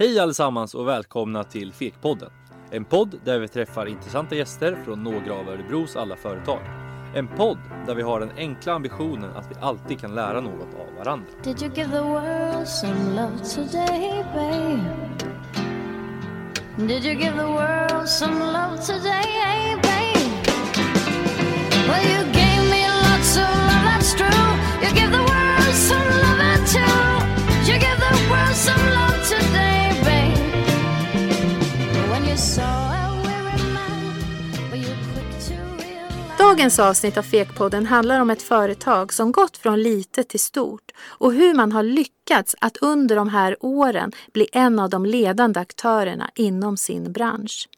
Hej allesammans och välkomna till Fekpodden. En podd där vi träffar intressanta gäster från några av Örebros alla företag. En podd där vi har den enkla ambitionen att vi alltid kan lära något av varandra. Did you give the world some love today, babe? Did you give the world some love today, babe? Well, you Dagens avsnitt av Fekpodden handlar om ett företag som gått från litet till stort och hur man har lyckats att under de här åren bli en av de ledande aktörerna inom sin bransch.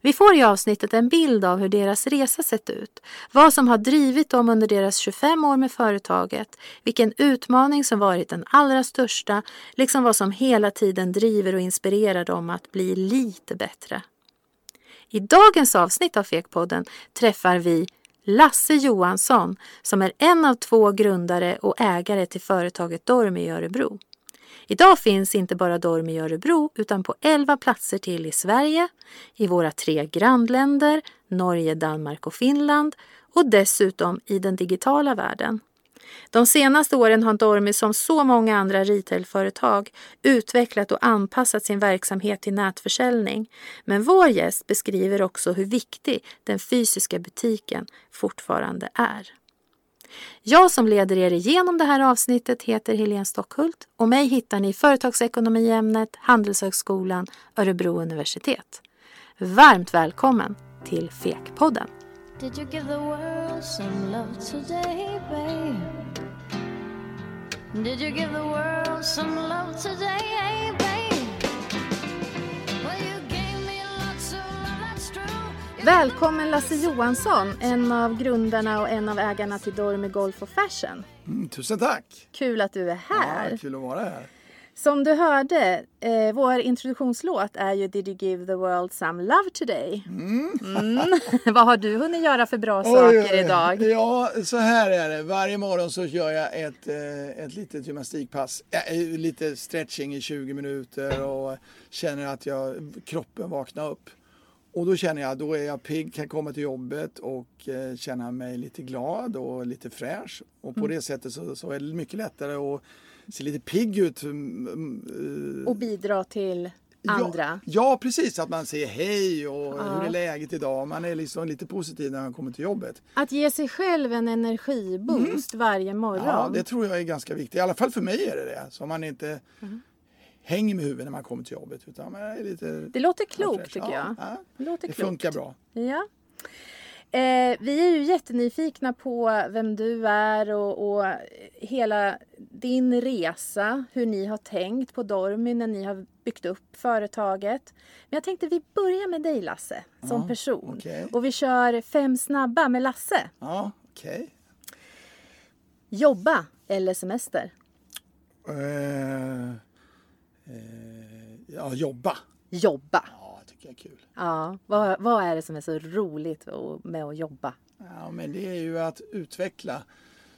Vi får i avsnittet en bild av hur deras resa sett ut, vad som har drivit dem under deras 25 år med företaget, vilken utmaning som varit den allra största, liksom vad som hela tiden driver och inspirerar dem att bli lite bättre. I dagens avsnitt av Fekpodden träffar vi Lasse Johansson som är en av två grundare och ägare till företaget Dormi i Örebro. Idag finns inte bara Dormi i Örebro utan på 11 platser till i Sverige, i våra tre grannländer Norge, Danmark och Finland och dessutom i den digitala världen. De senaste åren har Dormi som så många andra retailföretag utvecklat och anpassat sin verksamhet till nätförsäljning. Men vår gäst beskriver också hur viktig den fysiska butiken fortfarande är. Jag som leder er igenom det här avsnittet heter Helene Stockhult och mig hittar ni i företagsekonomiämnet Handelshögskolan Örebro universitet. Varmt välkommen till Fekpodden! Did you give the world some love today, babe? Did you give the world some love today, babe? Well, you gave me lots of love, that's true. You Välkommen Lasse Johansson, en av grundarna och en av ägarna till Dormi Golf och Fashion. Mm, tusen tack! Kul att du är här. Ja, kul att vara här. Som du hörde, eh, vår introduktionslåt är ju Did you give the world some love today? Mm. Vad har du hunnit göra för bra saker idag? Ja, så här är det. Varje morgon så gör jag ett, eh, ett litet gymnastikpass. Eh, lite stretching i 20 minuter och känner att jag, kroppen vaknar upp. Och då känner jag då är jag pigg, kan komma till jobbet och eh, känna mig lite glad och lite fräsch. Och på det sättet så, så är det mycket lättare att se lite pigg ut. mm, mm, Och bidra till andra. Ja, ja, precis. Att man säger hej och hur är läget idag. Man är liksom lite positiv när man kommer till jobbet. Att ge sig själv en energiboost varje morgon. Mm. Ja, det tror jag är ganska viktigt. I alla fall för mig är det det. Så man inte Mm. hänger med huvudet när man kommer till jobbet. Utan man är lite... Det låter klokt tycker jag. Ja, Det det funkar bra. Ja. Eh, vi är ju jättenyfikna på vem du är och, och hela din resa, hur ni har tänkt på Dormy när ni har byggt upp företaget. Men jag tänkte vi börjar med dig Lasse, som Ja, person. okej. Och vi kör fem snabba med Lasse. Ja, okej. Jobba eller semester? Eh, eh, ja, jobba. Jobba. Ja, tycker jag är kul. Ja, vad, vad är det som är så roligt med att jobba? Ja, men det är ju att utveckla,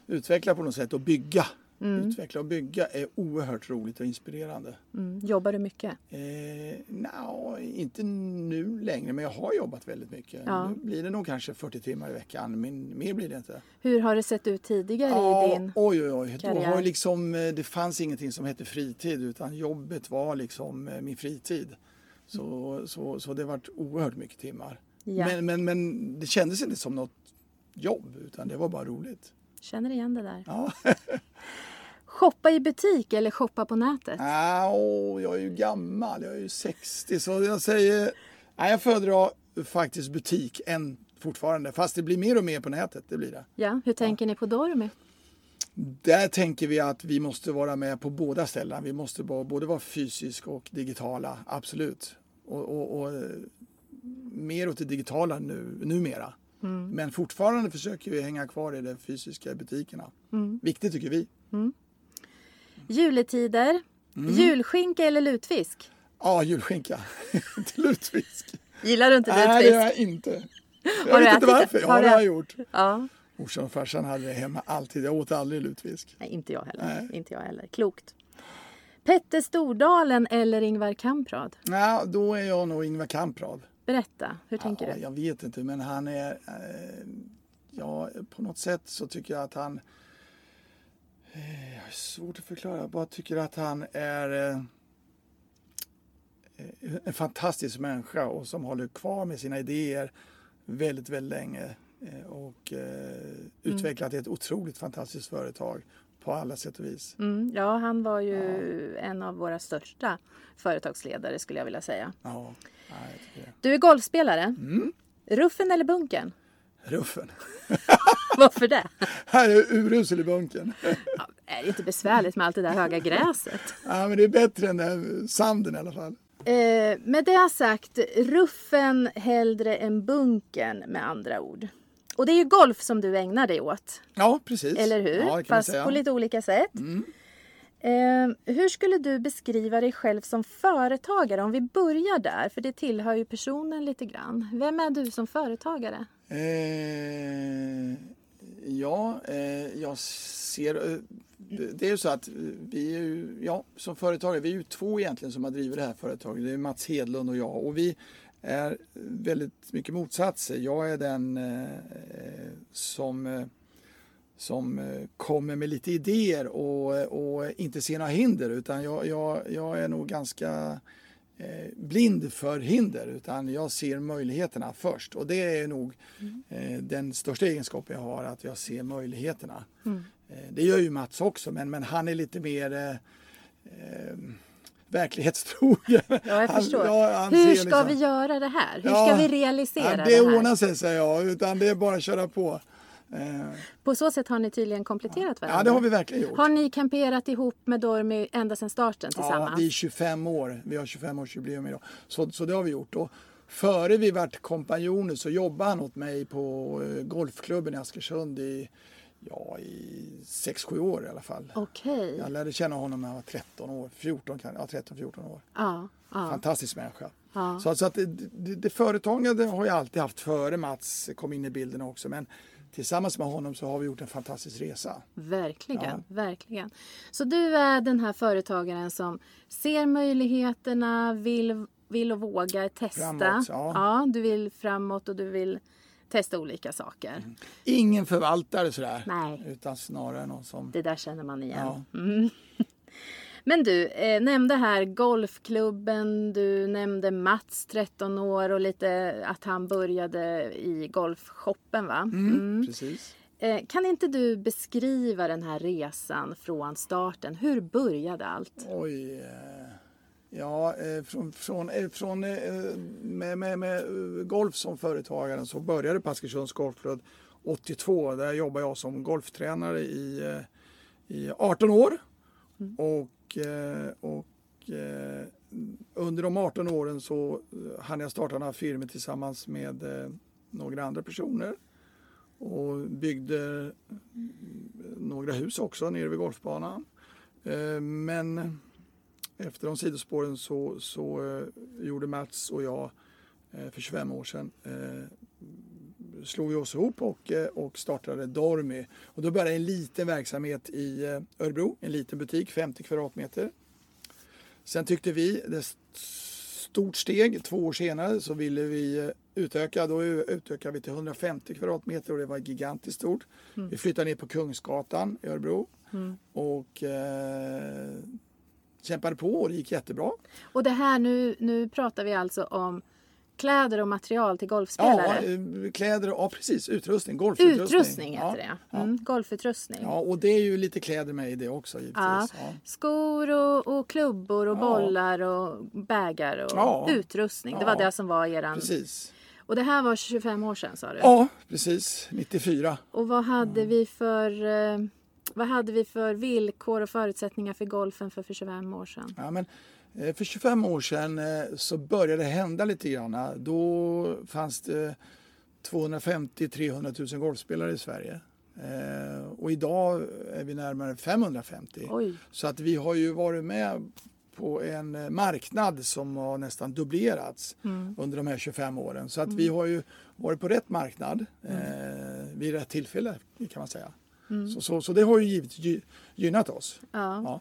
utveckla på något sätt och bygga. Utveckla och bygga är oerhört roligt och inspirerande. Mm. Jobbar du mycket? Eh, nja, inte nu längre, men jag har jobbat väldigt mycket. Ja. Nu blir det nog kanske 40 timmar i veckan, men mer blir det inte. Hur har det sett ut tidigare i din... oj, oj, oj. Då karriär? har liksom, eh, det fanns ingenting som hette fritid, utan jobbet var liksom eh, min fritid. Så, så, så det varit oerhört mycket timmar. Ja. Men, men, men det kändes inte som något jobb, utan det var bara roligt. Känner igen det där. Ja. Shoppa i butik eller shoppa på nätet? Ah, åh, jag är ju gammal, jag är ju 60 så jag säger, nej, jag föredrar faktiskt butik än fortfarande. Fast det blir mer och mer på nätet, det blir det. Ja, hur tänker ni på Dormy? Där tänker vi att vi måste vara med på båda ställena. Vi måste både vara fysiska och digitala, absolut. Och, och, och eh, mer åt det digitala nu, numera. Men fortfarande försöker vi hänga kvar i de fysiska butikerna. Viktigt tycker vi. Juletider. Mm. Julskinka eller lutfisk? Ja, julskinka. Inte lutfisk. Gillar du inte Nej, det lutfisk? gör jag inte. Jag Har vet inte varför. Har Ja, det har jag gjort. Ja. Morsan och farsan hade det hemma alltid. Jag åt aldrig lutfisk. Nej, inte jag heller. Nej. Inte jag heller. Klokt. Petter Stordalen eller Ingvar Kamprad? Ja, då är jag nog Ingvar Kamprad. Berätta, hur tänker ja, du? Jag vet inte, men han är... Eh, ja, på något sätt så tycker jag att han... Eh, jag har svårt att förklara. Jag bara tycker att han är eh, en fantastisk människa och som håller kvar med sina idéer väldigt, väldigt länge. Eh, och eh, utvecklat ett otroligt fantastiskt företag på alla sätt och vis. Mm, ja, han var ju en av våra största företagsledare skulle jag vilja säga. Ja, ja, jag. Du är golfspelare. Mm. Ruffen eller bunken? Ruffen. Varför det? Han är urusel i bunken. Ja, är det inte besvärligt med allt det där höga gräset? Ja, men det är bättre än den sanden i alla fall. Eh, med det sagt, ruffen hellre än bunken med andra ord. Och det är ju golf som du ägnar dig åt, Ja, precis. eller hur? Ja, Fast. Mm. på lite olika sätt. Eh, hur skulle du beskriva dig själv som företagare? Om vi börjar där, för det tillhör ju personen lite grann. Vem är du som företagare? Eh, ja, eh, jag ser... Eh, det är ju så att vi är ju, ja, som företagare, vi är ju två egentligen som har drivit det här företaget. Det är Mats Hedlund och jag. Och vi är väldigt mycket motsatser. Jag är den eh, som, eh, som eh, kommer med lite idéer och, och inte ser några hinder. Utan jag, jag, jag är nog ganska eh, blind för hinder utan jag ser möjligheterna först och det är nog eh, den största egenskapen jag har att jag ser möjligheterna. Eh, det gör ju Mats också men, men han är lite mer verklighetstrogen. Ja, jag Han- förstår. ja, han hur ska liksom- vi göra det här? Hur Ja, ska vi realisera ja, det, det här? ordnar sig säger jag utan det är bara att köra på. Eh, På så sätt har ni tydligen kompletterat varandra. ja det har vi verkligen gjort. Har ni kamperat ihop med Dormy ända sedan starten Ja, tillsammans? vi är 25 år. Vi har 25-årsjubileum idag. Så, så det har vi gjort. Och före vi vart kompanjoner så jobbade han åt mig på eh, golfklubben i Askersund i, ja, i 6-7 år i alla fall. Okej. Jag lärde känna honom när jag var 13 år, 14, kan- ja, 13-14 år. Ja, ja. Fantastisk människa. Ja. Så, så att det, det, det företagande har jag alltid haft före Mats kom in i bilden också. Men tillsammans med honom så har vi gjort en fantastisk resa. Verkligen, verkligen. Så du är den här företagaren som ser möjligheterna, vill, vill och vågar testa. Framåt, ja. du vill framåt och du vill testa olika saker. Ingen förvaltare sådär. Nej. Utan snarare någon som... Det där känner man igen. Ja. Men du, eh, nämnde här golfklubben, du nämnde Mats 13 år och lite att han började i golfshoppen va? Mm, Precis. Eh, kan inte du beskriva den här resan från starten? Hur började allt? Oj. Ja, eh, från, från, eh, från, eh, med, med, med golf som företagare så började på Askersunds Golfklubb 82. Där jobbade jag som golftränare i, i 18 år. Och, eh, och eh, under de 18 åren så hann jag starta några firmor tillsammans med några andra personer. Och byggde mm, några hus också nere vid golfbanan. Men efter de sidospåren så, så eh, gjorde Mats och jag eh, för 25 år sedan eh, slog vi oss ihop och, eh, och startade Dormy. Och då började en liten verksamhet i eh, Örebro, en liten butik, 50 kvadratmeter. Sen tyckte vi, det stort steg, två år senare så ville vi utöka. Då utökade vi till 150 kvadratmeter och det var gigantiskt stort. Vi flyttade ner på Kungsgatan i Örebro och eh, kämpade på och det gick jättebra. Och det här nu, nu pratar vi alltså om kläder och material till Ja, golfspelare. eh, kläder, ja precis, utrustning, golfutrustning. Utrustning heter ja, det. Ja. Mm, golfutrustning. ja, och det är ju lite kläder med i det också givetvis. Ja. Ja. Skor och, och klubbor och Ja. bollar och bägar och Ja. utrustning. Det var Ja. det som var eran... Precis. Och det här var 25 år sedan sa du? Ja, precis. 94. Och vad hade vi för... Vad hade vi för villkor och förutsättningar för golfen för, för 25 år sedan? Ja, men, eh, för 25 år sedan eh, så började det hända lite grann. Då fanns det 250-300 000 golfspelare i Sverige. Eh, Och idag är vi närmare 550. Oj. Så att vi har ju varit med på en marknad som har nästan dubblerats under de här 25 åren. Så att vi har ju varit på rätt marknad eh, vid rätt tillfälle kan man säga. Så, så, så det har ju givetvis gy- gynnat oss. Ja. Ja.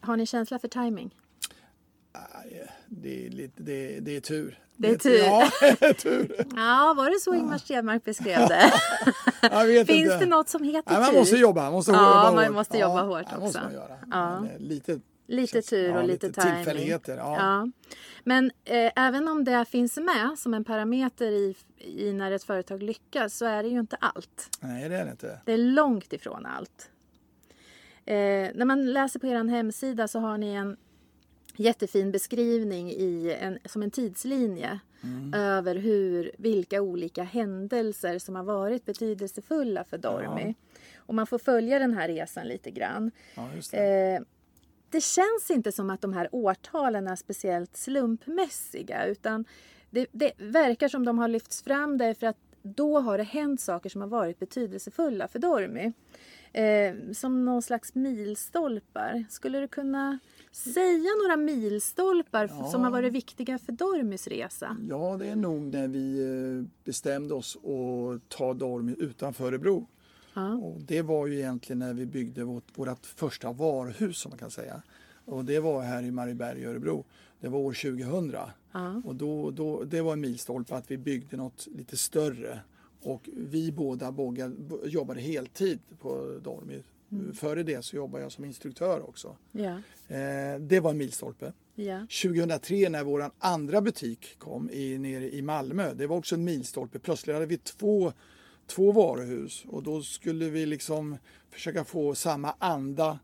Har ni känsla för timing? Det är, lite, det, det är tur. Det är tur. Ja, tur. Ja, var det så Ingmar Stenmark beskrev det? Finns inte. det något som heter Nej, man tur? måste jobba. Man måste Ja, jobba man hårt. måste jobba hårt också. lite, Lite tur och ja, lite, lite tillfälligheter, ja. Ja. Men eh, även om det finns med som en parameter i, i när ett företag lyckas så är det ju inte allt. Nej, det är det inte. Det är långt ifrån allt. Eh, när man läser på er hemsida så har ni en jättefin beskrivning i en, som en tidslinje över hur, vilka olika händelser som har varit betydelsefulla för Dormy. Och man får följa den här resan lite grann. Ja, just det. Känns inte som att de här årtalen är speciellt slumpmässiga utan det, det verkar som de har lyfts fram därför att då har det hänt saker som har varit betydelsefulla för Dormy. Eh, som någon slags milstolpar. Skulle du kunna säga några milstolpar f- som har varit viktiga för Dormys resa? Ja, det är nog när vi eh, bestämde oss att ta Dormy utanför Örebro. Ja. Och det var ju egentligen när vi byggde vårt, vårt första varuhus som man kan säga. Och det var här i Marieberg i Örebro. Det var år 2000. Ja. Och då, då, det var en milstolpe att vi byggde något lite större. Och vi båda båga, jobbade heltid på Dormy. Före det så jobbade jag som instruktör också. Ja. Eh, det var en milstolpe. Ja. 2003 när vår andra butik kom i, nere i Malmö, det var också en milstolpe. Plötsligt hade vi två, två varuhus och då skulle vi liksom försöka få samma anda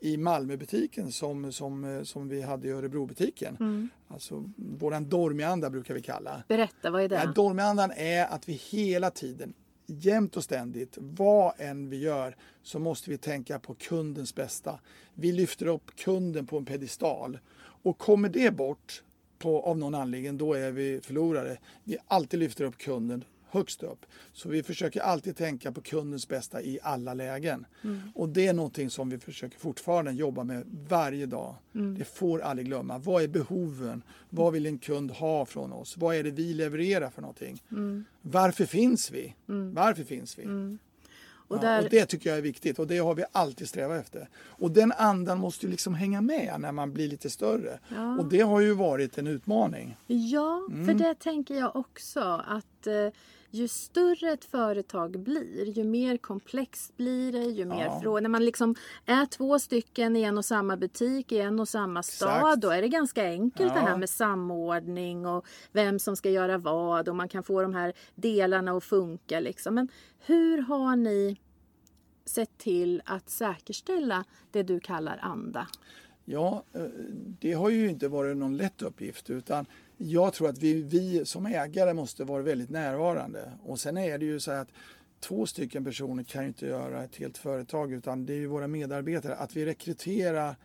i Malmöbutiken som, som, som vi hade i Örebrobutiken. Alltså våran Dormianda brukar vi kalla. Berätta, vad är det? Ja, Dormiandan är att vi hela tiden, jämt och ständigt, vad än vi gör, så måste vi tänka på kundens bästa. Vi lyfter upp kunden på en pedestal. Och kommer det bort på, av någon anledning, då är vi förlorare. Vi alltid lyfter upp kunden högst upp. Så vi försöker alltid tänka på kundens bästa i alla lägen. Och det är någonting som vi försöker fortfarande jobba med varje dag. Det får aldrig glömma. Vad är behoven? Vad vill en kund ha från oss? Vad är det vi levererar för någonting? Varför finns vi? Varför finns vi? och Ja, där, och det tycker jag är viktigt och det har vi alltid strävat efter. Och den andan måste ju liksom hänga med när man blir lite större. Ja. Och det har ju varit en utmaning. Ja, Mm. för det tänker jag också att eh, ju större ett företag blir, ju mer komplext blir det, ju mer Ja. frågor. När man liksom är två stycken i en och samma butik i en och samma stad, Exakt. då är det ganska enkelt det Ja. här med samordning och vem som ska göra vad och man kan få de här delarna att funka liksom. Men hur har ni sett till att säkerställa det du kallar anda? Ja, eh, det har ju inte varit någon lätt uppgift utan jag tror att vi, vi som ägare måste vara väldigt närvarande. Och sen är det ju så att två stycken personer kan ju inte göra ett helt företag utan det är ju våra medarbetare. Att vi rekryterar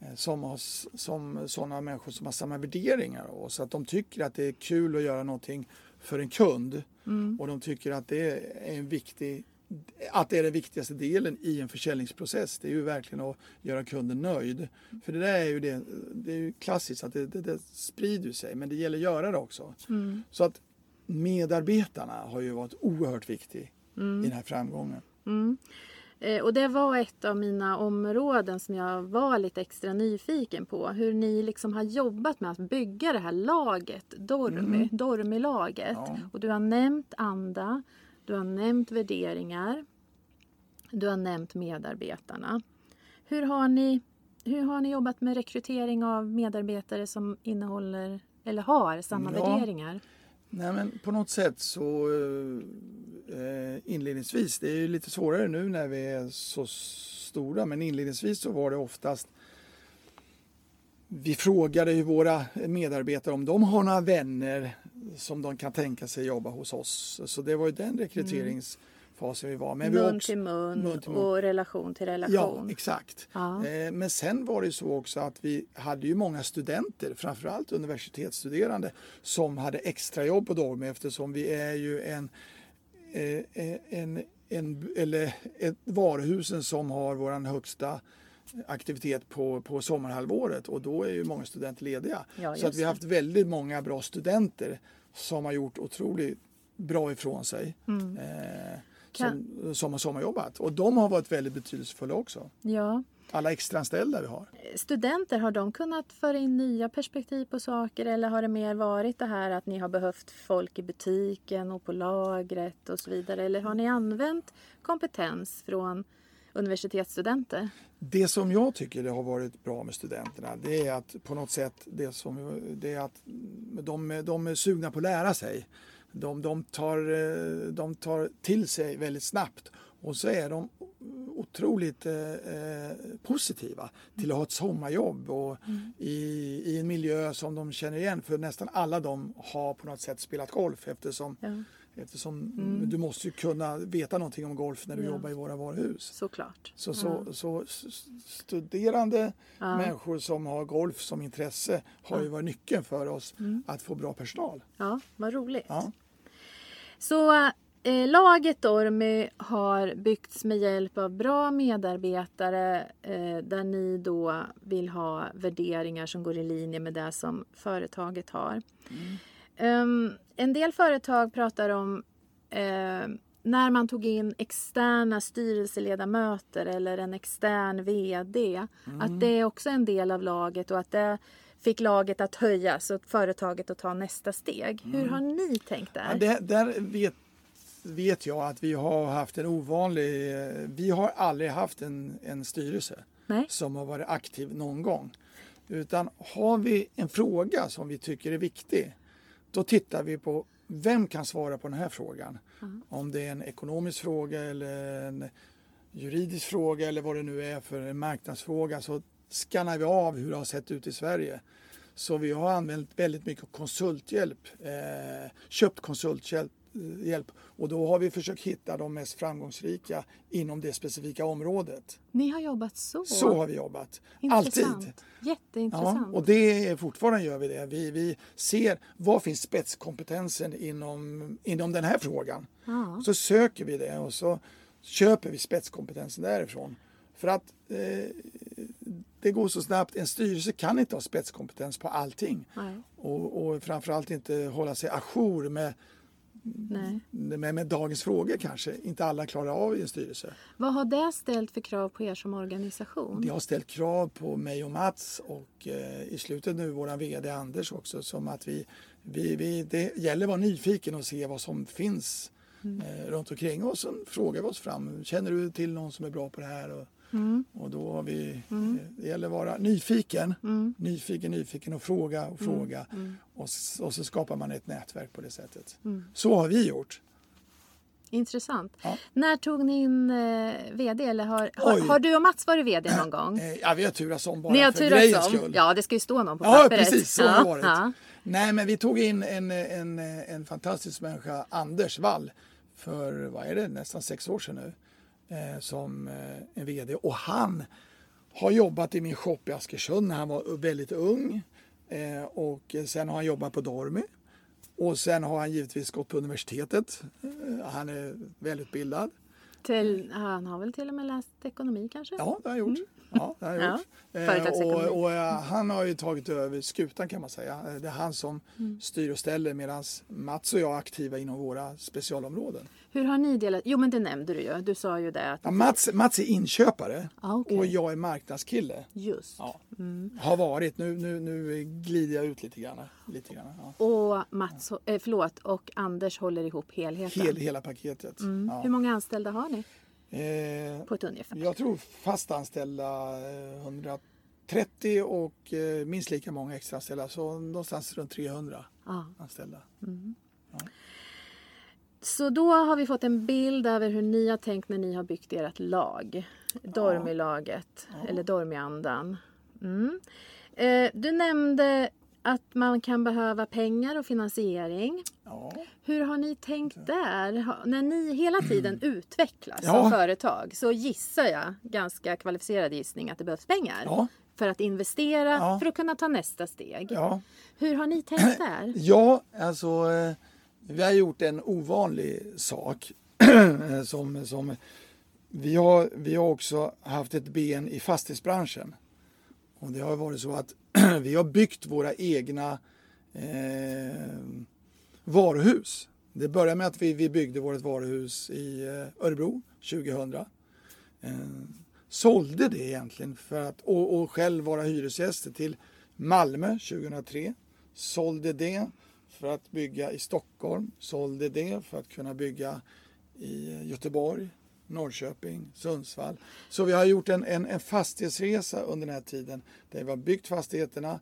eh, som, som sådana människor som har samma värderingar och så att de tycker att det är kul att göra någonting för en kund och de tycker att det är en viktig att det är den viktigaste delen i en försäljningsprocess. Det är ju verkligen att göra kunden nöjd. För det där är ju, det, det är ju klassiskt att det, det, det sprider sig men det gäller att göra det också. Så att medarbetarna har ju varit oerhört viktiga i den här framgången. Eh, Och det var ett av mina områden som jag var lite extra nyfiken på. Hur ni liksom har jobbat med att bygga det här laget, Dormy, Dormy-laget. Ja. Och du har nämnt anda, du har nämnt värderingar, du har nämnt medarbetarna. Hur har ni, hur har ni jobbat med rekrytering av medarbetare som innehåller eller har samma Ja. värderingar? Nej men på något sätt så eh, inledningsvis, det är ju lite svårare nu när vi är så stora men inledningsvis så var det oftast vi frågade ju våra medarbetare om de har några vänner som de kan tänka sig jobba hos oss. Så det var ju den rekryteringsfasen vi var. Men vi mun också- till mun, mun till mun. och relation till relation. Ja, exakt. Ja. Eh, Men sen var det så också att vi hade ju många studenter, framförallt universitetsstuderande, som hade extrajobb på Dormy eftersom vi är ju en, eh, eh, en, en eller ett varuhusen som har våran högsta aktivitet på, på sommarhalvåret och då är ju många studenter lediga. Ja, så att vi har haft väldigt många bra studenter som har gjort otroligt bra ifrån sig. Mm. Eh, som, som har sommarjobbat. Och de har varit väldigt betydelsefulla också. Ja. Alla extraanställda vi har. Studenter, har de kunnat föra in nya perspektiv på saker eller har det mer varit det här att ni har behövt folk i butiken och på lagret och så vidare? Eller har ni använt kompetens från universitetsstudenter? Det som jag tycker det har varit bra med studenterna det är att på något sätt det som, det är att de, de är sugna på att lära sig. De, de, tar, de tar till sig väldigt snabbt och så är de otroligt eh, eh, positiva till att ha ett sommarjobb och i, i en miljö som de känner igen. För nästan alla de har på något sätt spelat golf eftersom, Ja. Eftersom du måste ju kunna veta någonting om golf när du Ja. jobbar i våra varuhus. Såklart. Så, så, så s- studerande människor som har golf som intresse har ju varit nyckeln för oss att få bra personal. Ja, vad roligt. Ja. Så eh, laget Dormy har byggts med hjälp av bra medarbetare eh, där ni då vill ha värderingar som går i linje med det som företaget har. Ehm, en del företag pratar om eh, när man tog in externa styrelseledamöter eller en extern VD. Att det är också en del av laget och att det fick laget att höjas och företaget att ta nästa steg. Hur har ni tänkt där? Ja, det, där vet, vet jag att vi har haft en ovanlig... Vi har aldrig haft en, en styrelse Nej? som har varit aktiv någon gång. Utan har vi en fråga som vi tycker är viktig, då tittar vi på vem kan svara på den här frågan. Om det är en ekonomisk fråga eller en juridisk fråga eller vad det nu är för en marknadsfråga så skannar vi av hur det har sett ut i Sverige. Så vi har använt väldigt mycket konsulthjälp, eh, köpt konsulthjälp hjälp. och då har vi försökt hitta de mest framgångsrika inom det specifika området. Ni har jobbat så? Så har vi jobbat. Intressant. Alltid. Jätteintressant. Ja, och det är fortfarande gör vi det. Vi, vi ser vad finns spetskompetensen inom, inom den här frågan. Ja. Så söker vi det och så köper vi spetskompetensen därifrån. För att eh, det går så snabbt. En styrelse kan inte ha spetskompetens på allting. Nej. Och, och framförallt inte hålla sig ajour med, Nej. med, med dagens frågor kanske. Inte alla klarar av i en styrelse. Vad har det ställt för krav på er som organisation? Det har ställt krav på mig och Mats och eh, i slutet nu våran VD Anders också som att vi, vi, vi det gäller att vara nyfiken och se vad som finns eh, runt omkring oss. Så frågar vi oss fram. Känner du till någon som är bra på det här? Och, och då har vi, eh, det gäller att vara nyfiken, nyfiken, nyfiken och fråga och fråga. Och, s- och så skapar man ett nätverk på det sättet. Så har vi gjort. Intressant. Ja. När tog ni in eh, VD? Eller har, har, har du och Mats varit VD någon gång? Eh, ja, vi har turats om bara Ni har för grejens skull. Ja, det ska ju stå någon på Ja, pappret. precis. Så ja. har det varit. Ja. Nej, men vi tog in en, en, en fantastisk människa, Anders Wall, för vad är det, nästan sex år sedan nu, eh, som eh, en VD. Och han har jobbat i min shop i Askersund när han var väldigt ung. Eh, och sen har han jobbat på Dormy. Och sen har han givetvis gått på universitetet. Eh, han är välutbildad. Till, han har väl till och med läst ekonomi kanske? Ja, det har han gjort. Ja, det har han Ja, gjort. Eh, och, och eh, han har ju tagit över skutan kan man säga. Det är han som Mm. styr och ställer medan Mats och jag är aktiva inom våra specialområden. Hur har ni delat? Jo, men det nämnde du ju. Du sa ju det. Att, Ja, Mats, Mats är inköpare Ah, okej. och jag är marknadskille. Just. Ja. Har varit. Nu, nu, nu glider jag ut lite grann. Lite grann ja. Och Mats, eh, förlåt, och Anders håller ihop helheten. Hel, hela paketet. Mm. Hur Ja. många anställda har ni Eh, på ett ungefär? jag tror fast anställda eh, 130 och eh, minst lika många extraanställda. Så någonstans runt 300 Ja. anställda. Så då har vi fått en bild över hur ni har tänkt när ni har byggt ert lag. Dormy-laget, eller Dormy-andan. Mm. Eh, du nämnde att man kan behöva pengar och finansiering. Ja. Hur har ni tänkt där? När ni hela tiden utvecklas Ja. som företag så gissar jag, ganska kvalificerad gissning, att det behövs pengar. Ja. För att investera, Ja. för att kunna ta nästa steg. Ja. Hur har ni tänkt där? Ja, alltså eh, vi har gjort en ovanlig sak. som, som, vi, har, vi har också haft ett ben i fastighetsbranschen. Och det har varit så att vi har byggt våra egna eh, varuhus. Det började med att vi, vi byggde vårt varuhus i eh, Örebro 2000. Eh, sålde det egentligen för att, och, och själv vara hyresgäster till Malmö 2003. Sålde det för att bygga i Stockholm. Sålde det för att kunna bygga i Göteborg, Norrköping, Sundsvall. Så vi har gjort en, en, en fastighetsresa under den här tiden där vi har byggt fastigheterna,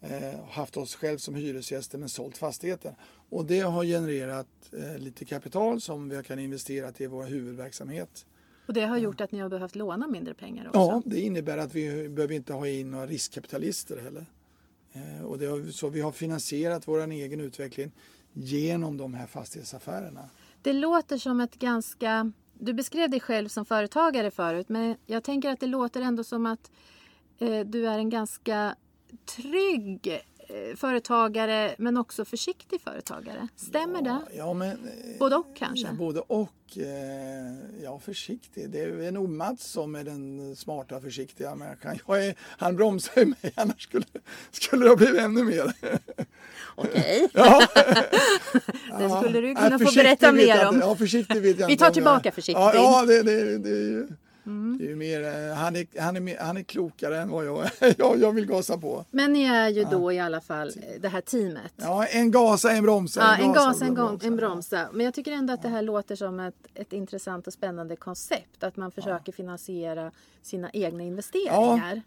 eh, haft oss själv som hyresgäster men sålt fastigheter. Och det har genererat eh, lite kapital som vi kan investera till vår huvudverksamhet. Och det har gjort att ni har behövt låna mindre pengar också? Ja, det innebär att vi behöver inte ha in några riskkapitalister heller. Eh, och det har, så vi har finansierat vår egen utveckling genom de här fastighetsaffärerna. Det låter som ett ganska... Du beskrev dig själv som företagare förut men jag tänker att det låter ändå som att eh, du är en ganska trygg företagare men också försiktig företagare. Stämmer det? Ja, men, eh, Både och kanske? Ja, både och. Eh, ja, försiktig. Det är nog Mats som är den smarta försiktiga människan. Jag är, han bromsar ju mig annars skulle, skulle det ha blivit ännu mer. Okej. Ja. Det skulle du kunna få försiktig berätta mer om. Ja, försiktig vet jag Vi tar tillbaka försiktig. Ja, ja det, det, det ju... Mm. Det är mer, eh, han, är, han, är, han är klokare än vad jag. Jag, jag vill gasa på. Men ni är ju då i alla fall eh, det här teamet. Ja, en gasa, en bromsa. Ja, en gasa, gas, en, bromsa. en bromsa. Men jag tycker ändå att det här låter som ett, ett intressant och spännande koncept. Att man försöker finansiera sina egna investeringar.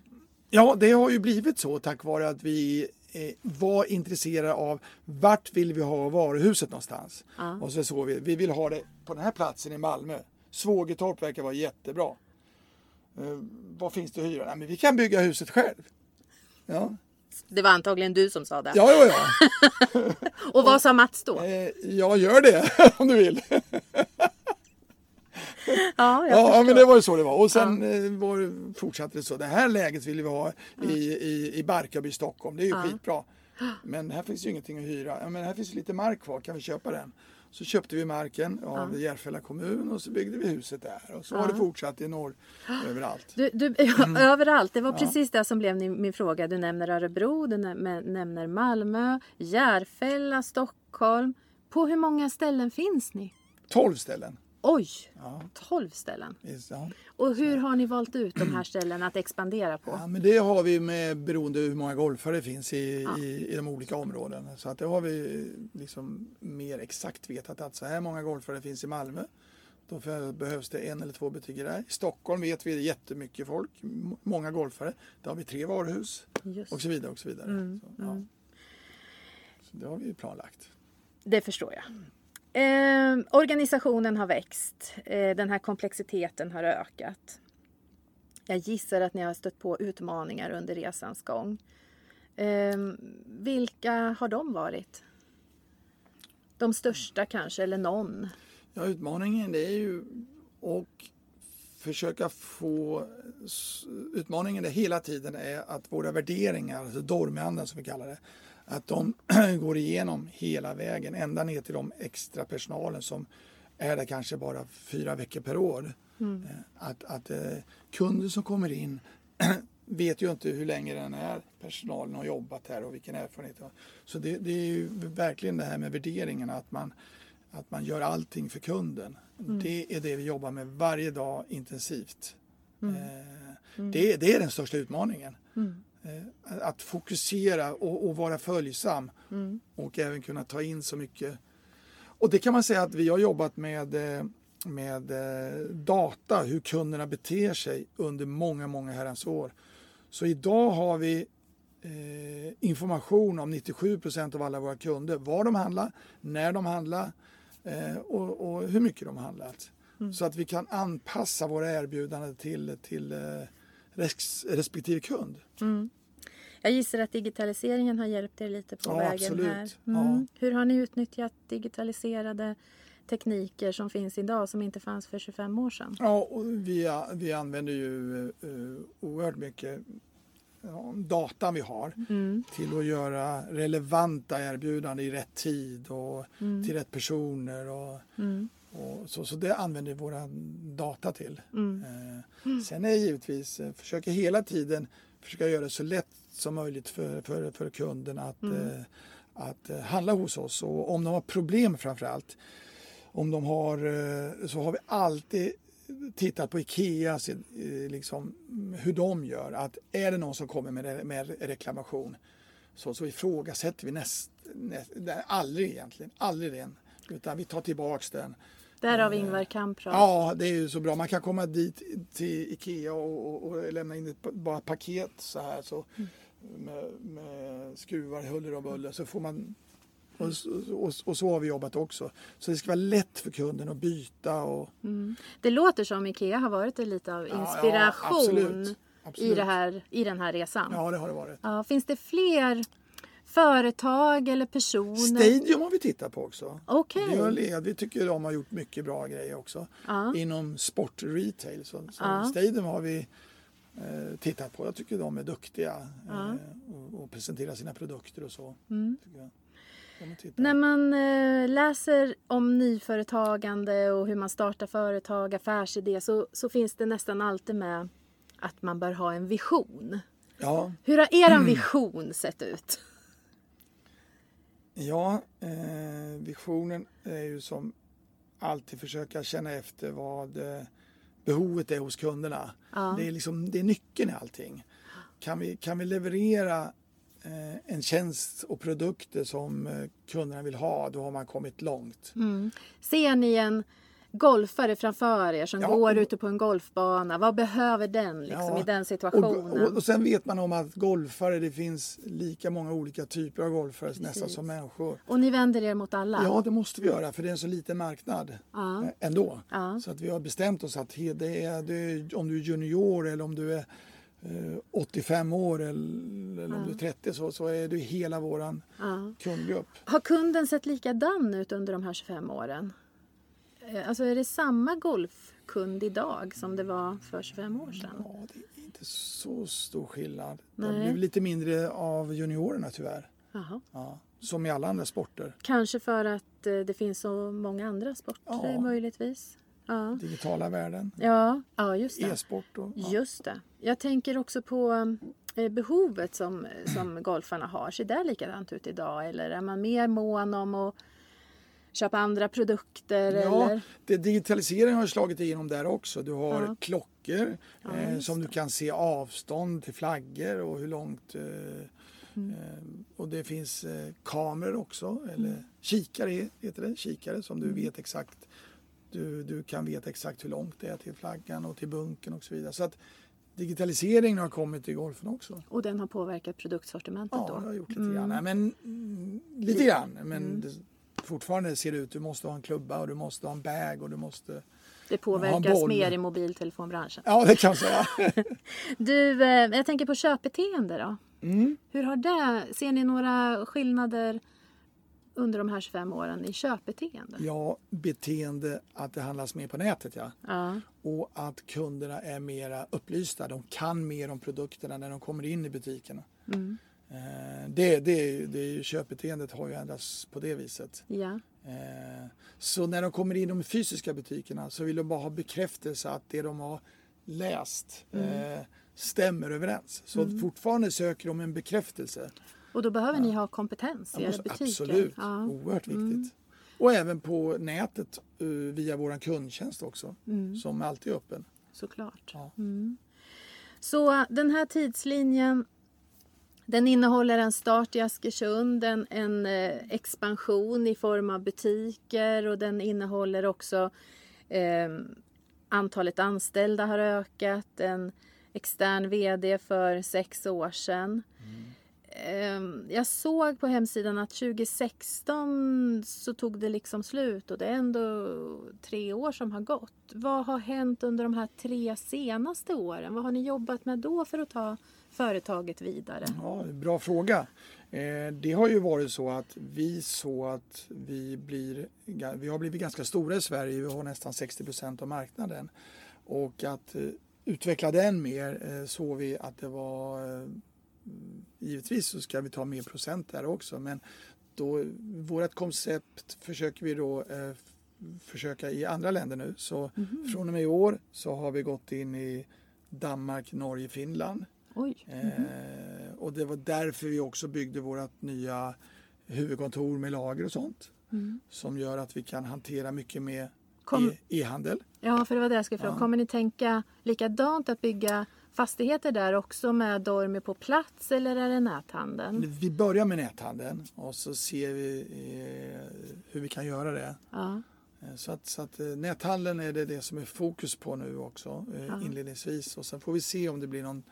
Ja, det har ju blivit så tack vare att vi eh, var intresserade av vart vill vi ha varuhuset någonstans. Och så såg vi, vi vill ha det på den här platsen i Malmö. Svågertorp verkar vara jättebra. Eh, vad finns det att hyra? Nej, men vi kan bygga huset själv. Ja, Det var antagligen du som sa det. ja, ja. ja. Och vad sa Mats då? Eh, jag gör det om du vill. Ja, Ja, ja, men det var ju så det var. Och sen eh, var, det- fortsatte det så. Det här läget vill vi ha i, i, i Barkarby, Stockholm. Det är ju skitbra. Men här finns ju ingenting att hyra. Ja, men här finns lite mark kvar, kan vi köpa den? Så köpte vi marken av Järfälla kommun och så byggde vi huset där. Och så har det fortsatt i norr, överallt. Du, du, ja, Överallt. Det var precis det som blev min fråga. Du nämner Örebro, du näm- nämner Malmö, Järfälla, Stockholm. På hur många ställen finns ni? 12 ställen. Oj, 12 ställen. Ja. Och hur har ni valt ut de här ställena att expandera på? Ja, men det har vi med beroende hur många golfare det finns i, i, i de olika områdena. Så att det har vi liksom mer exakt vetat att så här många golfare finns i Malmö. Då behövs det en eller två butiker där. I Stockholm vet vi det är jättemycket folk, många golfare. Där har vi tre varuhus Just. och så vidare. Och så vidare. så, ja. så det har vi planlagt. Det förstår jag. Eh, organisationen har växt. Eh, den här komplexiteten har ökat. Jag gissar att ni har stött på utmaningar under resans gång. Eh, vilka har de varit? De största kanske, eller någon? Ja, utmaningen det är ju att försöka få... Utmaningen är hela tiden är att våra värderingar, alltså dormandan som vi kallar det, att de går igenom hela vägen ända ner till de extra personalen som är där kanske bara fyra veckor per år. Eh, Att, att eh, kunden som kommer in vet ju inte hur länge den här personalen har jobbat här och vilken erfarenhet de har. Så det, det är ju verkligen det här med värderingarna, att man, att man gör allting för kunden. Det är det vi jobbar med varje dag intensivt. Eh, Det, det är den största utmaningen. Eh, Att fokusera och, och vara följsam och även kunna ta in så mycket. Och det kan man säga att vi har jobbat med, eh, med eh, data, hur kunderna beter sig under många, många herrans år. Så idag har vi eh, information om 97 procent av alla våra kunder. Var de handlar, när de handlar eh, och, och hur mycket de handlat. Så att vi kan anpassa våra erbjudanden till, till eh, res, respektive kund. Jag gissar att digitaliseringen har hjälpt er lite på Ja, vägen absolut. här. Ja. Hur har ni utnyttjat digitaliserade tekniker som finns idag som inte fanns för 25 år sedan? Ja, vi, vi använder ju uh, oerhört mycket ja, data vi har till att göra relevanta erbjudanden i rätt tid och till rätt personer. Och, och så, så det använder vi våra data till. Eh, Sen är givetvis, eh, försöker hela tiden försöka göra det så lätt som möjligt för, för, för kunden att, eh, att eh, handla hos oss. Och om de har problem framför allt, om de har, så har vi alltid tittat på Ikea, liksom, hur de gör. Att är det någon som kommer med, med reklamation så, så ifrågasätter vi näst, näst, aldrig egentligen, aldrig den. Utan vi tar tillbaks den. Därav Ingvar Kamprad. Ja, det är ju så bra. Man kan komma dit till Ikea och, och, och lämna in ett bara paket så här så med, med skruvar huller och buller så får man och, och, och så har vi jobbat också. Så det ska vara lätt för kunden att byta och Det låter som Ikea har varit en lite av Ja, ja, inspiration absolut. i, Absolut. det här, i den här resan. Ja, det har det varit. Ja, finns det fler företag eller personer? Stadium har vi tittat på också. Okej. Vi, har vi tycker de har gjort mycket bra grejer också. Ja. Inom sportretail. Så, så Ja. Stadium har vi eh, tittat på. Jag tycker de är duktiga Ja. eh, och, och presenterar sina produkter och så. Mm. När man eh, läser om nyföretagande och hur man startar företag, affärsidé, så, så finns det nästan alltid med att man bör ha en vision. Ja, Hur har er vision sett ut? Ja eh, visionen är ju som alltid försöka känna efter vad eh, behovet är hos kunderna. Ja. Det, är liksom, det är nyckeln i allting. Kan vi, kan vi leverera eh, en tjänst och produkter som eh, kunderna vill ha, då har man kommit långt. Mm. Ser ni en golfare framför er som Ja. går ute på en golfbana? Vad behöver den liksom, Ja. i den Och, situationen? och, och sen vet man om att golfare, det finns lika många olika typer av golfare nästan Precis. som människor. Och ni vänder er mot alla? Ja, det måste vi göra för det är en så liten marknad Ja. eh, ändå. Så att vi har bestämt oss att det är, det är, om du är junior eller om du är eh, 85 år eller, eller om du är 30 så, så är du hela våran kundgrupp. Har kunden sett likadan ut under de här 25 åren? Eh, Alltså är det samma golfkund idag som det var för 25 år sedan? Ja, det är inte så stor skillnad. Det Nej. blir lite mindre av juniorerna tyvärr. Jaha. Ja, som i alla andra sporter. Kanske för att eh, det finns så många andra sporter Ja. möjligtvis. Ja. Digitala världen, Ja, ja just det. e-sport och... Ja. Just det. Jag tänker också på eh, behovet som, som golfarna har. Ser det likadant ut idag eller är man mer mån om att köpa andra produkter? Ja, Eller? det, digitaliseringen har slagit igenom där också. Du har Ja. klockor Ja, eh, som du kan se avstånd till flaggor och hur långt. Eh, Mm. eh, och det finns eh, kameror också, eller kikare heter det, kikare som Mm. du vet exakt. Du, du kan veta exakt hur långt det är till flaggan och till bunken och så vidare. Så att digitaliseringen har kommit till golfen också. Och den har påverkat produktsortimentet Ja, då? det har gjort lite Mm. grann. Men, mm, lite grann. Men det, fortfarande ser det ut, du måste ha en klubba och du måste ha en bag och du måste Det påverkas mer i mobiltelefonbranschen. Ja, det kan jag säga. Du, eh, jag tänker på köpbeteende då. Mm. Hur har det, ser ni några skillnader under de här 25 åren i köpbeteende? Ja, beteende att det handlas mer på nätet ja. Ja. Och att kunderna är mera upplysta. De kan mer om produkterna när de kommer in i butikerna. Mm. Eh, Det, det, det köpbeteendet har ju ändrats på det viset. ja. Eh, Så när de kommer in i de fysiska butikerna så vill de bara ha bekräftelse att det de har läst eh, stämmer överens. Så fortfarande söker de en bekräftelse. Och då behöver ni ha kompetens i Ja, era butiker. Absolut, Ja. Mm. oerhört viktigt. Och även på nätet via vår kundtjänst också, Mm. som alltid är öppen. Såklart. Ja. Mm. Så den här tidslinjen den innehåller en start i Askersund, en, en eh, expansion i form av butiker och den innehåller också eh, antalet anställda har ökat, en extern VD för sex år sedan. Eh, Jag såg på hemsidan att 2016 så tog det liksom slut och det är ändå tre år som har gått. Vad har hänt under de här tre senaste åren? Vad har ni jobbat med då för att ta företaget vidare? Ja, bra fråga. Eh, Det har ju varit så att vi såg att vi, blir, vi har blivit ganska stora i Sverige. Vi har nästan 60 procent av marknaden. Och att eh, utveckla den mer eh, såg vi att det var Givetvis så ska vi ta mer procent där också men då, vårt koncept försöker vi då eh, försöka i andra länder nu. Så från och med i år så har vi gått in i Danmark, Norge, Finland. Oj. Eh, och det var därför vi också byggde vårt nya huvudkontor med lager och sånt. Som gör att vi kan hantera mycket med e- e-handel. Ja, för det var det jag skulle fråga. Ja. Kommer ni tänka likadant att bygga fastigheter där också med Dormi på plats eller är det näthandeln? Vi börjar med näthandeln och så ser vi eh, hur vi kan göra det. Ja. Eh, Så att, så att eh, näthandeln är det, det som är fokus på nu också eh, Ja. inledningsvis och sen får vi se om det blir någon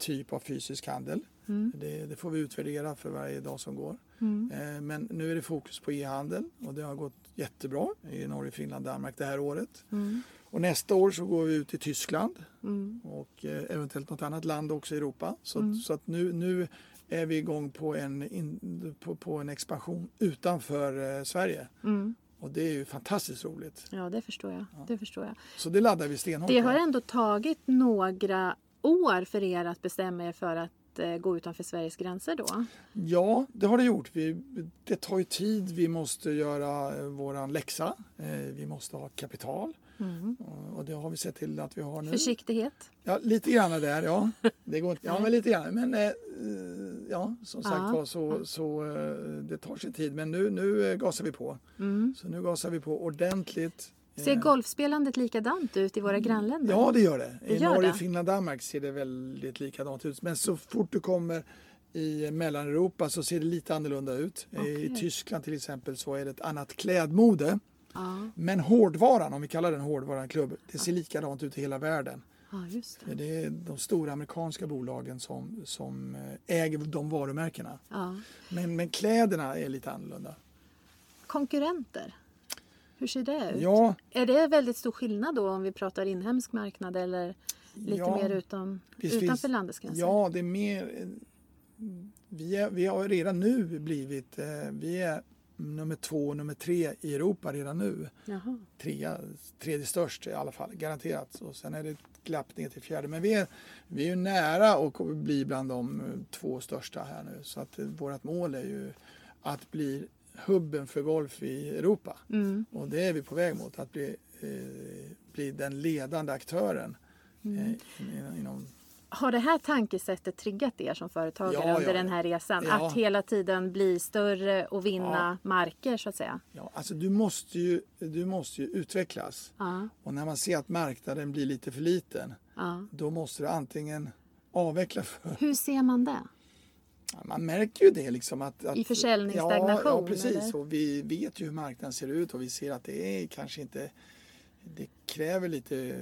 typ av fysisk handel. Mm. Det, det får vi utvärdera för varje dag som går. Mm. Eh, Men nu är det fokus på e-handel och det har gått jättebra i Norge, Finland, Danmark det här året. Mm. Och nästa år så går vi ut i Tyskland Mm. och eh, eventuellt något annat land också i Europa. Så, Mm. så att nu, nu är vi igång på en, in, på, på en expansion utanför eh, Sverige. Mm. Och det är ju fantastiskt roligt. Ja, det förstår jag. Det förstår jag. Så det laddar vi stenhårt Det har ändå tagit några år för er att bestämma er för att eh, gå utanför Sveriges gränser då? Ja, det har det gjort. Vi, det tar ju tid. Vi måste göra eh, våran läxa. Eh, vi måste ha kapital. Mm. Och, det har vi sett till att vi har nu. Försiktighet? Ja, lite grann där, ja. Det går, inte- ja, men lite grann. Men eh, ja, som sagt Ja. var så, så eh, det tar sin tid. Men nu, nu gasar vi på. Mm. Så nu gasar vi på ordentligt. Ser Eh, golfspelandet likadant ut i våra grannländer? Ja, det gör det. Det I gör Norge, det. Finland, Danmark ser det väldigt likadant ut. Men så fort du kommer i Mellaneuropa så ser det lite annorlunda ut. Eh, I. Tyskland till exempel så är det ett annat klädmode. Ja, Men hårdvaran, om vi kallar den hårdvaran-klubb, det ser likadant ut i hela världen. just det. Det är de stora amerikanska bolagen som, som eh, äger de varumärkena. Ja. Men, men kläderna är lite annorlunda. Konkurrenter? Hur ser det ut? Ja, Är det väldigt stor skillnad då om vi pratar inhemsk marknad eller lite Ja, mer utom, visst utanför finns- landets gränser? ja det är mer... eh, Vi, är, vi har redan nu blivit... eh, Vi är nummer två och nummer tre i Europa redan nu. Jaha. Trea, tredje störst i alla fall, garanterat. Och sen är det ett glapp ner till fjärde. Men vi är, vi är ju nära att bli bland de eh, två största här nu. Så att vårt mål är ju att bli hubben för golf i Europa. Mm. Och det är vi på väg mot, att bli, eh, bli den ledande aktören. Mm. Eh, in- inom, Har det här tankesättet triggat er som företagare Ja, under ja, den här resan? ja. Att hela tiden bli större och vinna marker så att säga? ja, alltså du, måste ju, du måste ju utvecklas. Och när man ser att marknaden blir lite för liten, då måste du antingen avveckla för Hur ser man det? Man märker ju det liksom att... att I försäljningsstagnation, Ja, ja precis. eller? Och vi vet ju hur marknaden ser ut och vi ser att det är kanske inte... Det kräver lite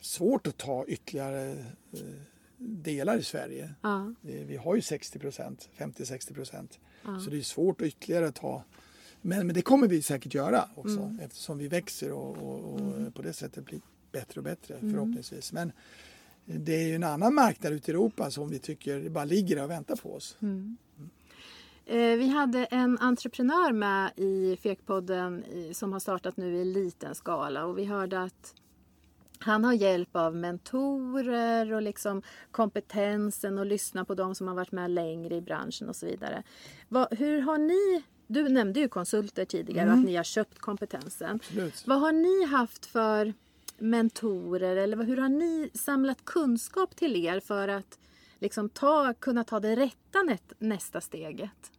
svårt att ta ytterligare eh, delar i Sverige. Ja, Vi har ju 60 procent, 50-60 procent. Ja. Så det är svårt att ytterligare ta. Men, men det kommer vi säkert göra också Mm. eftersom vi växer och, och, och på det sättet blir bättre och bättre Mm. förhoppningsvis. Men det är ju en annan marknad ute i Europa som vi tycker bara ligger och väntar på oss. Mm. Eh, Vi hade en entreprenör med i Fekpodden som har startat nu i liten skala och vi hörde att han har hjälp av mentorer och liksom kompetensen och lyssna på de som har varit med längre i branschen och så vidare. Hur har ni, du nämnde ju konsulter tidigare och att ni har köpt kompetensen. Absolut. Vad har ni haft för mentorer eller hur har ni samlat kunskap till er för att liksom ta, kunna ta det rätta nä, nästa steget?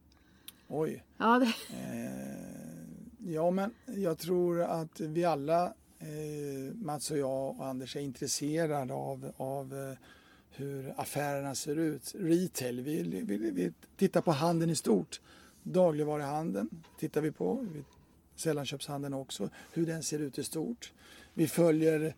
Oj. Ja, det, Eh, ja, men jag tror att vi alla, eh, Mats och jag och Anders, är intresserade av, av eh, hur affärerna ser ut. Retail, vi, vi, vi tittar på handeln i stort. Dagligvaruhandeln tittar vi på. Sällanköpshandeln också, hur den ser ut i stort. Vi följer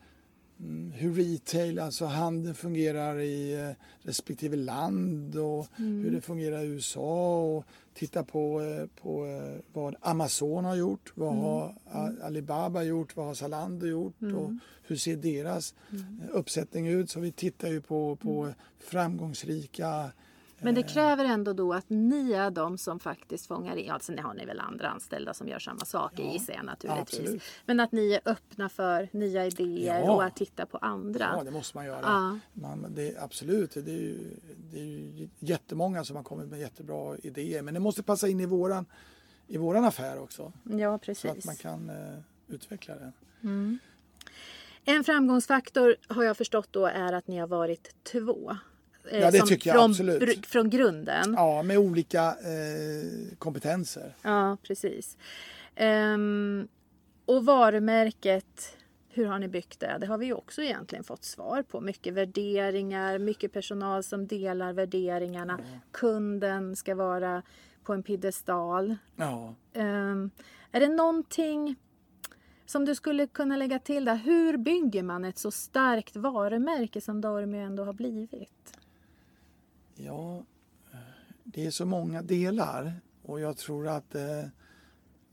mm, hur retail, alltså handeln fungerar i eh, respektive land och hur det fungerar i USA och titta på, eh, på eh, vad Amazon har gjort, vad har A- Alibaba gjort, vad har Zalando gjort och hur ser deras eh, uppsättning ut. Så vi tittar ju på, på framgångsrika men det kräver ändå då att ni är de som faktiskt fångar in. Alltså, ni har ni väl andra anställda som gör samma saker Ja, gissar jag naturligtvis. absolut. Men att ni är öppna för nya idéer Ja. och att titta på andra. Ja, det måste man göra. Ja. Man, det, absolut, det är, ju, det är ju jättemånga som har kommit med jättebra idéer. Men det måste passa in i våran, i våran affär också. Ja, Så precis. att man kan eh, utveckla den. En framgångsfaktor har jag förstått då är att ni har varit två. Eh, Ja, det som tycker jag från, absolut. br- från grunden. Ja, med olika eh, kompetenser. Ja, precis. Ehm, och varumärket, hur har ni byggt det? Det har vi också egentligen fått svar på. Mycket värderingar, mycket personal som delar värderingarna. Kunden ska vara på en piedestal. Ja. Ehm, är det någonting som du skulle kunna lägga till där? Hur bygger man ett så starkt varumärke som Dormy ändå har blivit? Ja, det är så många delar och jag tror att, eh,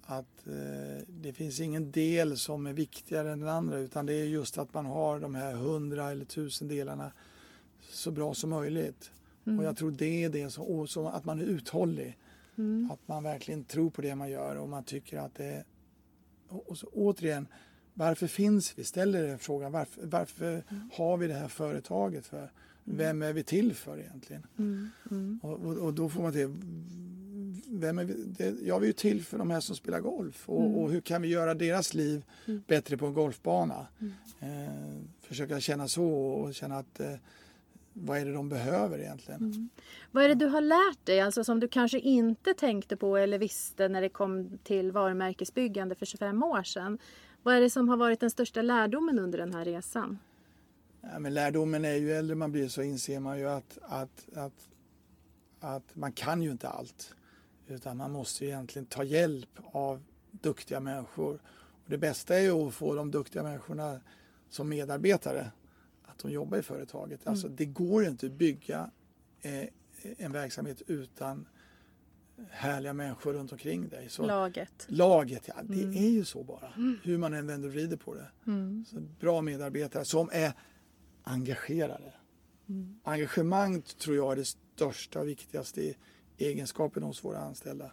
att eh, det finns ingen del som är viktigare än den andra utan det är just att man har de här hundra eller tusen delarna så bra som möjligt. Och jag tror det är det som, och så att man är uthållig. Att man verkligen tror på det man gör och man tycker att det och så, återigen, varför finns vi? Ställer er frågan, varför, varför har vi det här företaget för? Vem är vi till för egentligen? Och, och, och då får man till, vem är vi? Det, ja, vi är ju till för de här som spelar golf och, och hur kan vi göra deras liv bättre på en golfbana? Eh, försöka känna så och känna att eh, vad är det de behöver egentligen? Vad är det du har lärt dig, alltså som du kanske inte tänkte på eller visste när det kom till varumärkesbyggande för 25 år sedan? Vad är det som har varit den största lärdomen under den här resan? Ja, men lärdomen är ju äldre man blir så inser man ju att, att, att, att man kan ju inte allt. Utan man måste ju egentligen ta hjälp av duktiga människor. Och det bästa är ju att få de duktiga människorna som medarbetare. Att de jobbar i företaget. Alltså det går inte att bygga eh, en verksamhet utan härliga människor runt omkring dig. Så Laget. Laget, ja det är ju så bara. Hur man än vänder och vrider på det. Så bra medarbetare som är engagerade. Engagemang tror jag är det största och viktigaste egenskapen hos våra anställda.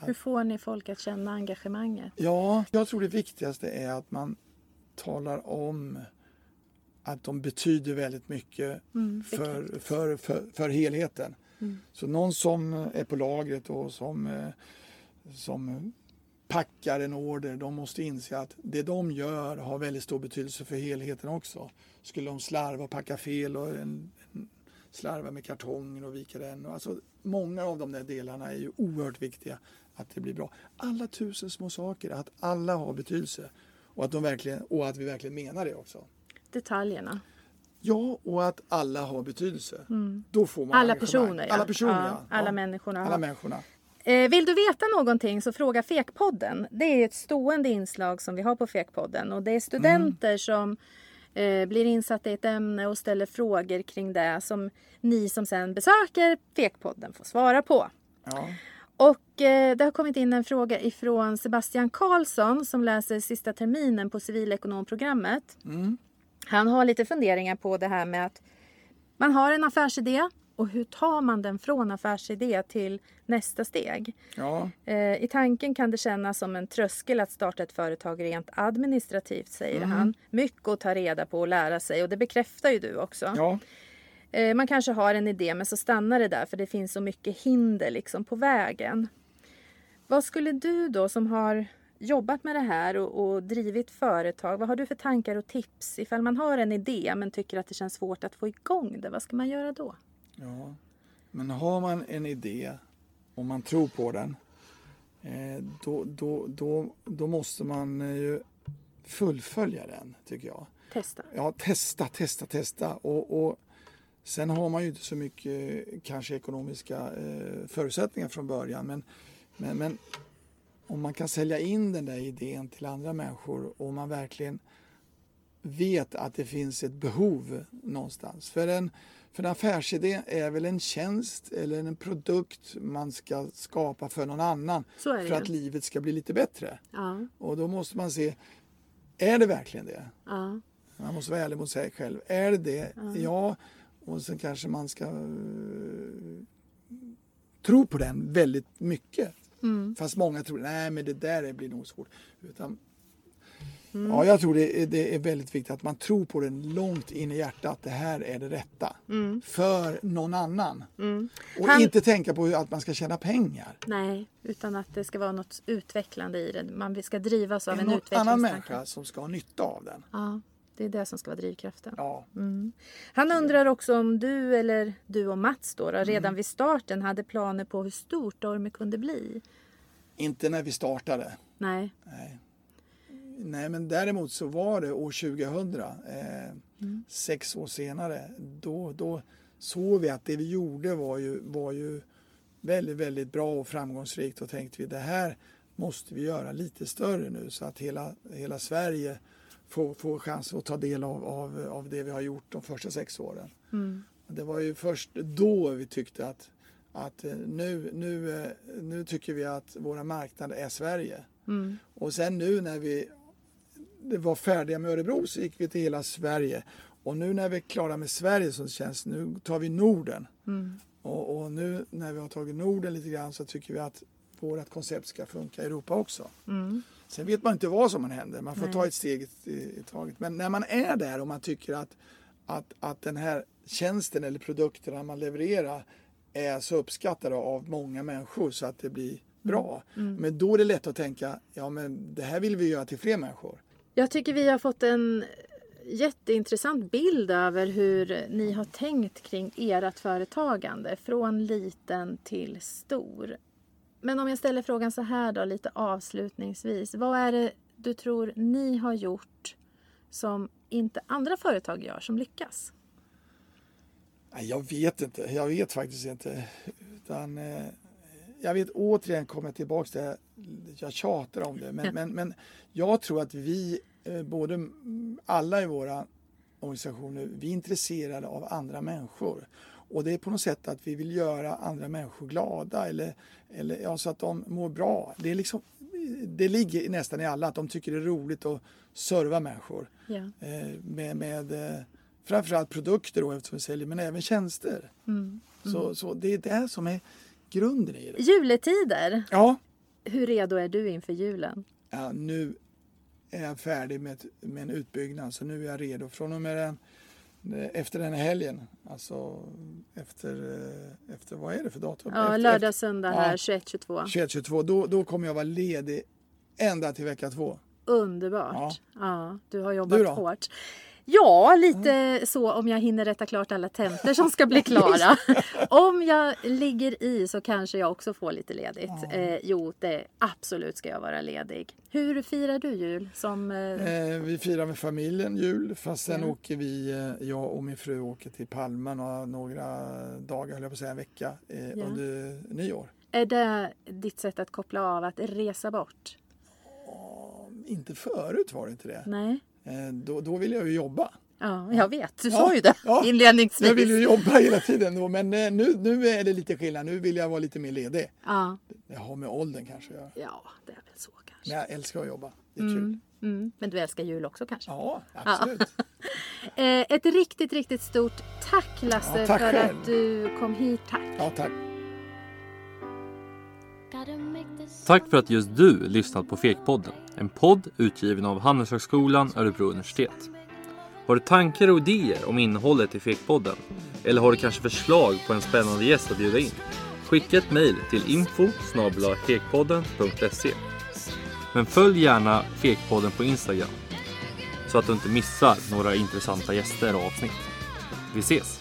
Hur får ni folk att känna engagemanget? Ja, jag tror det viktigaste är att man talar om att de betyder väldigt mycket för, för, för, för helheten. Så någon som är på lagret och som, eh, som packar en order, de måste inse att det de gör har väldigt stor betydelse för helheten också. Skulle de slarva och packa fel och en, en slarva med kartongen och vika den. Alltså, många av de där delarna är ju oerhört viktiga att det blir bra. Alla tusen små saker, att alla har betydelse och att, de verkligen, och att vi verkligen menar det också. Detaljerna. Ja, och att alla har betydelse. Då får man Alla engagemang. personer, ja. Alla personer, Ja, ja. alla människorna. Alla människorna. Eh, vill du veta någonting så fråga Fekpodden. Det är ett stående inslag som vi har på Fekpodden och det är studenter som eh, blir insatta i ett ämne och ställer frågor kring det som ni som sen besöker Fekpodden får svara på. Ja. Och eh, det har kommit in en fråga ifrån Sebastian Karlsson som läser sista terminen på civilekonomprogrammet. Han har lite funderingar på det här med att man har en affärsidé och hur tar man den från affärsidé till nästa steg? Ja. Eh, I tanken kan det kännas som en tröskel att starta ett företag rent administrativt, säger han. Mycket att ta reda på och lära sig och det bekräftar ju du också. ja. Eh, Man kanske har en idé men så stannar det där för det finns så mycket hinder liksom på vägen. Vad skulle du då som har jobbat med det här och, och drivit företag, vad har du för tankar och tips ifall man har en idé men tycker att det känns svårt att få igång det? Vad ska man göra då? Ja, men har man en idé och man tror på den, eh, då, då, då, då måste man eh, ju fullfölja den, tycker jag. Testa. Ja, testa, testa, testa. Och, och sen har man ju inte så mycket eh, kanske ekonomiska förutsättningar från början. Men, men, men om man kan sälja in den där idén till andra människor och man verkligen vet att det finns ett behov någonstans. För en, för en affärsidé är väl en tjänst eller en produkt man ska skapa för någon annan för att livet ska bli lite bättre. Ja, Och då måste man se, är det verkligen det? ja, Man måste vara ärlig mot sig själv. Är det det? Ja. Och sen kanske man ska eh, tro på den väldigt mycket. Fast många tror nej men det där blir nog svårt. Utan, Ja, jag tror det är, det är väldigt viktigt att man tror på den långt in i hjärtat att det här är det rätta. För någon annan. Och Han- inte tänka på att man ska tjäna pengar. nej, utan att det ska vara något utvecklande i det. Man ska drivas av Det en är någon annan utvecklingstanke. människa som ska ha nytta av den. Ja, Det är det som ska vara drivkraften. Ja, Han undrar också om du eller du och Mats då, då redan Mm. vid starten hade planer på hur stort Dorme kunde bli. inte när vi startade. Nej. Nej. Nej, men däremot så var det år 2000, eh, sex år senare, då, då såg vi att det vi gjorde var ju, var ju väldigt, väldigt bra och framgångsrikt och tänkte vi det här måste vi göra lite större nu så att hela, hela Sverige får, får chans att ta del av, av, av det vi har gjort de första sex åren. Det var ju först då vi tyckte att, att eh, nu, nu, eh, nu tycker vi att våra marknader är Sverige. Och sen nu när vi det var färdiga med Örebro så gick vi till hela Sverige. Och nu när vi är klara med Sverige så känns nu tar vi Norden. Och, och nu när vi har tagit Norden lite grann så tycker vi att vårt koncept ska funka i Europa också. Sen vet man inte vad som händer, man får Nej. ta ett steg i, i taget. Men när man är där och man tycker att, att, att den här tjänsten eller produkterna man levererar är så uppskattade av många människor så att det blir bra. Men då är det lätt att tänka, ja men det här vill vi göra till fler människor. Jag tycker vi har fått en jätteintressant bild över hur ni har tänkt kring ert företagande från liten till stor. Men om jag ställer frågan så här då lite avslutningsvis. Vad är det du tror ni har gjort som inte andra företag gör som lyckas? Jag vet inte, jag vet faktiskt inte. Utan, eh, jag vet återigen kommer jag tillbaka till det, jag tjatar om det. Men, men, men jag tror att vi, eh, både mm, alla i våra organisationer, vi är intresserade av andra människor. Och det är på något sätt att vi vill göra andra människor glada eller, eller ja, så att de mår bra. Det, är liksom, det ligger nästan i alla att de tycker det är roligt att serva människor Ja. eh, med, med eh, framförallt produkter då, eftersom vi säljer, men även tjänster. Så, så det är det som är grunden i det. Juletider. Ja, Hur redo är du inför julen? ja nu är jag färdig med, med en utbyggnad så nu är jag redo. Från och med den, efter den här helgen, alltså efter, eh, efter vad är det för datum? Ja, efter, lördag, söndag här, Ja. 21-22. 21-22, då, då kommer jag vara ledig ända till vecka två. Underbart. Ja. du har jobbat Du då? hårt. Ja, lite så om jag hinner rätta klart alla tentor som ska bli klara. om jag ligger i så kanske jag också får lite ledigt. Eh, jo, det absolut ska jag vara ledig. Hur firar du jul? Som, eh, Eh, vi firar med familjen jul, fast sen Ja. åker vi, eh, jag och min fru åker till Palma några, några dagar, höll jag på att säga en vecka, Ja. under nyår. Är det ditt sätt att koppla av, att resa bort? Inte förut var det inte det. Nej. Eh, då, då ville jag ju jobba. Ja, jag vet. Du Ja, sa ju det ja. inledningsvis. Jag vill ju jobba hela tiden då, men eh, nu, nu är det lite skillnad. Nu vill jag vara lite mer ledig. Ja. Det har med åldern kanske att göra. ja, det är väl så kanske. Men jag älskar att jobba. Det är kul. Mm. Men du älskar jul också kanske? Ja, absolut. Eh, ett riktigt, riktigt stort tack Lasse Ja, tack för själv. att du kom hit. Tack. Ja, tack. Tack för att just du lyssnat på Fekpodden. En podd utgiven av Handelshögskolan Örebro universitet. Har du tankar och idéer om innehållet i Fekpodden? Eller har du kanske förslag på en spännande gäst att bjuda in? Skicka ett mejl till info fekpodden.se Men följ gärna Fekpodden på Instagram så att du inte missar några intressanta gäster och avsnitt. Vi ses!